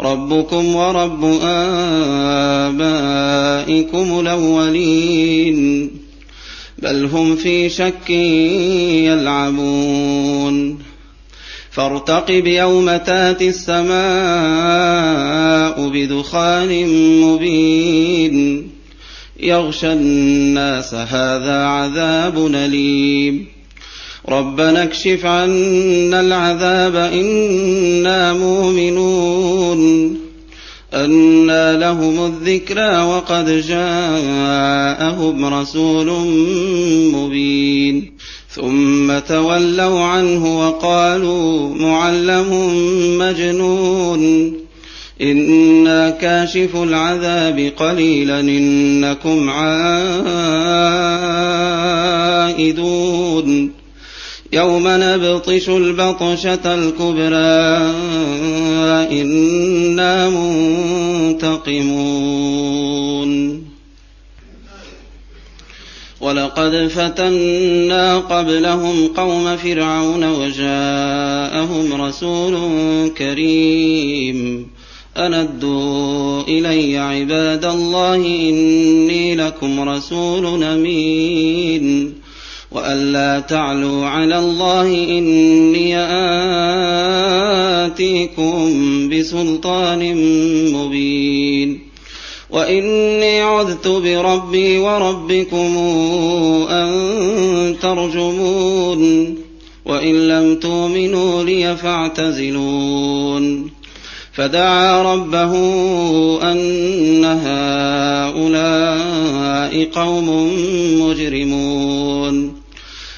ربكم ورب آبائكم الأولين. بل هم في شك يلعبون. فارتقب يوم تأتي السماء بدخان مبين. يغشى الناس هذا عذاب أليم. ربنا اكشف عنا العذاب إنا مؤمنون أنى لهم الذكرى وقد جاءهم رسول مبين ثم تولوا عنه وقالوا معلم مجنون إنا كاشف العذاب قليلا إنكم عائدون يوم نبطش البطشة الكبرى إنا منتقمون. ولقد فتنا قبلهم قوم فرعون وجاءهم رسول كريم. أندوا إلي عباد الله إني لكم رسول أمين. وأن لا تعلوا على الله إني آتيكم بسلطان مبين وإني عذت بربي وربكم أن ترجمون وإن لم تؤمنوا لي فاعتزلون فدعا ربه أن هؤلاء قوم مجرمون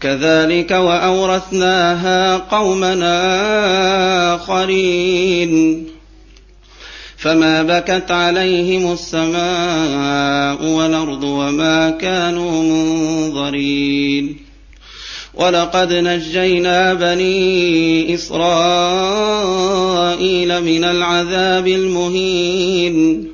كذلك وأورثناها قومنا آخرين. فما بكت عليهم السماء والأرض وما كانوا منظرين. ولقد نجينا بني إسرائيل من العذاب المهين.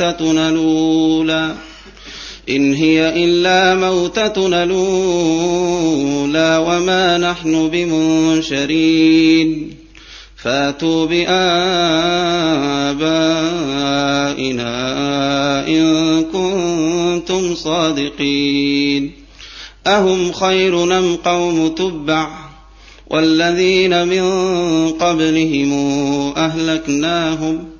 موتتنا الأولى. إن هي إلا موتتنا الأولى وما نحن بمنشرين. فاتوا بآبائنا إن كنتم صادقين. أهم خير أم قوم تبع؟ والذين من قبلهم أهلكناهم.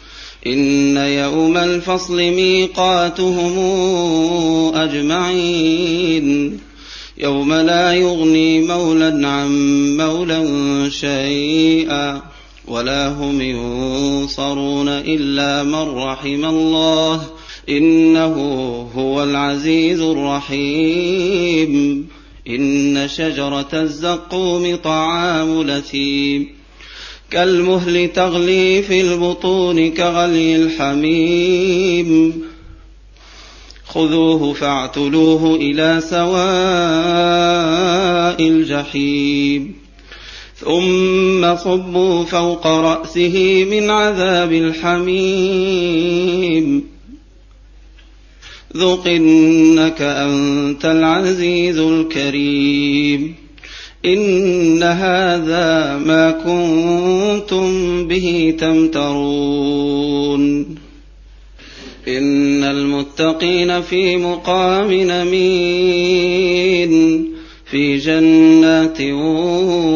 إن يوم الفصل ميقاتهم أجمعين. يوم لا يغني مولى عن مولى شيئا ولا هم ينصرون إلا من رحم الله. إنه هو العزيز الرحيم. إن شجرة الزقوم طعام لثيم. كالمهل تغلي في البطون كغلي الحميم. خذوه فاعتلوه إلى سواء الجحيم. ثم صبوا فوق رأسه من عذاب الحميم. ذق إنك أنت العزيز الكريم. إن هذا ما كنتم به تمترون إن المتقين في مقام نمين في جنات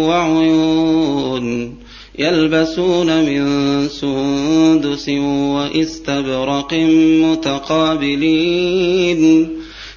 وعيون يلبسون من سندس واستبرق متقابلين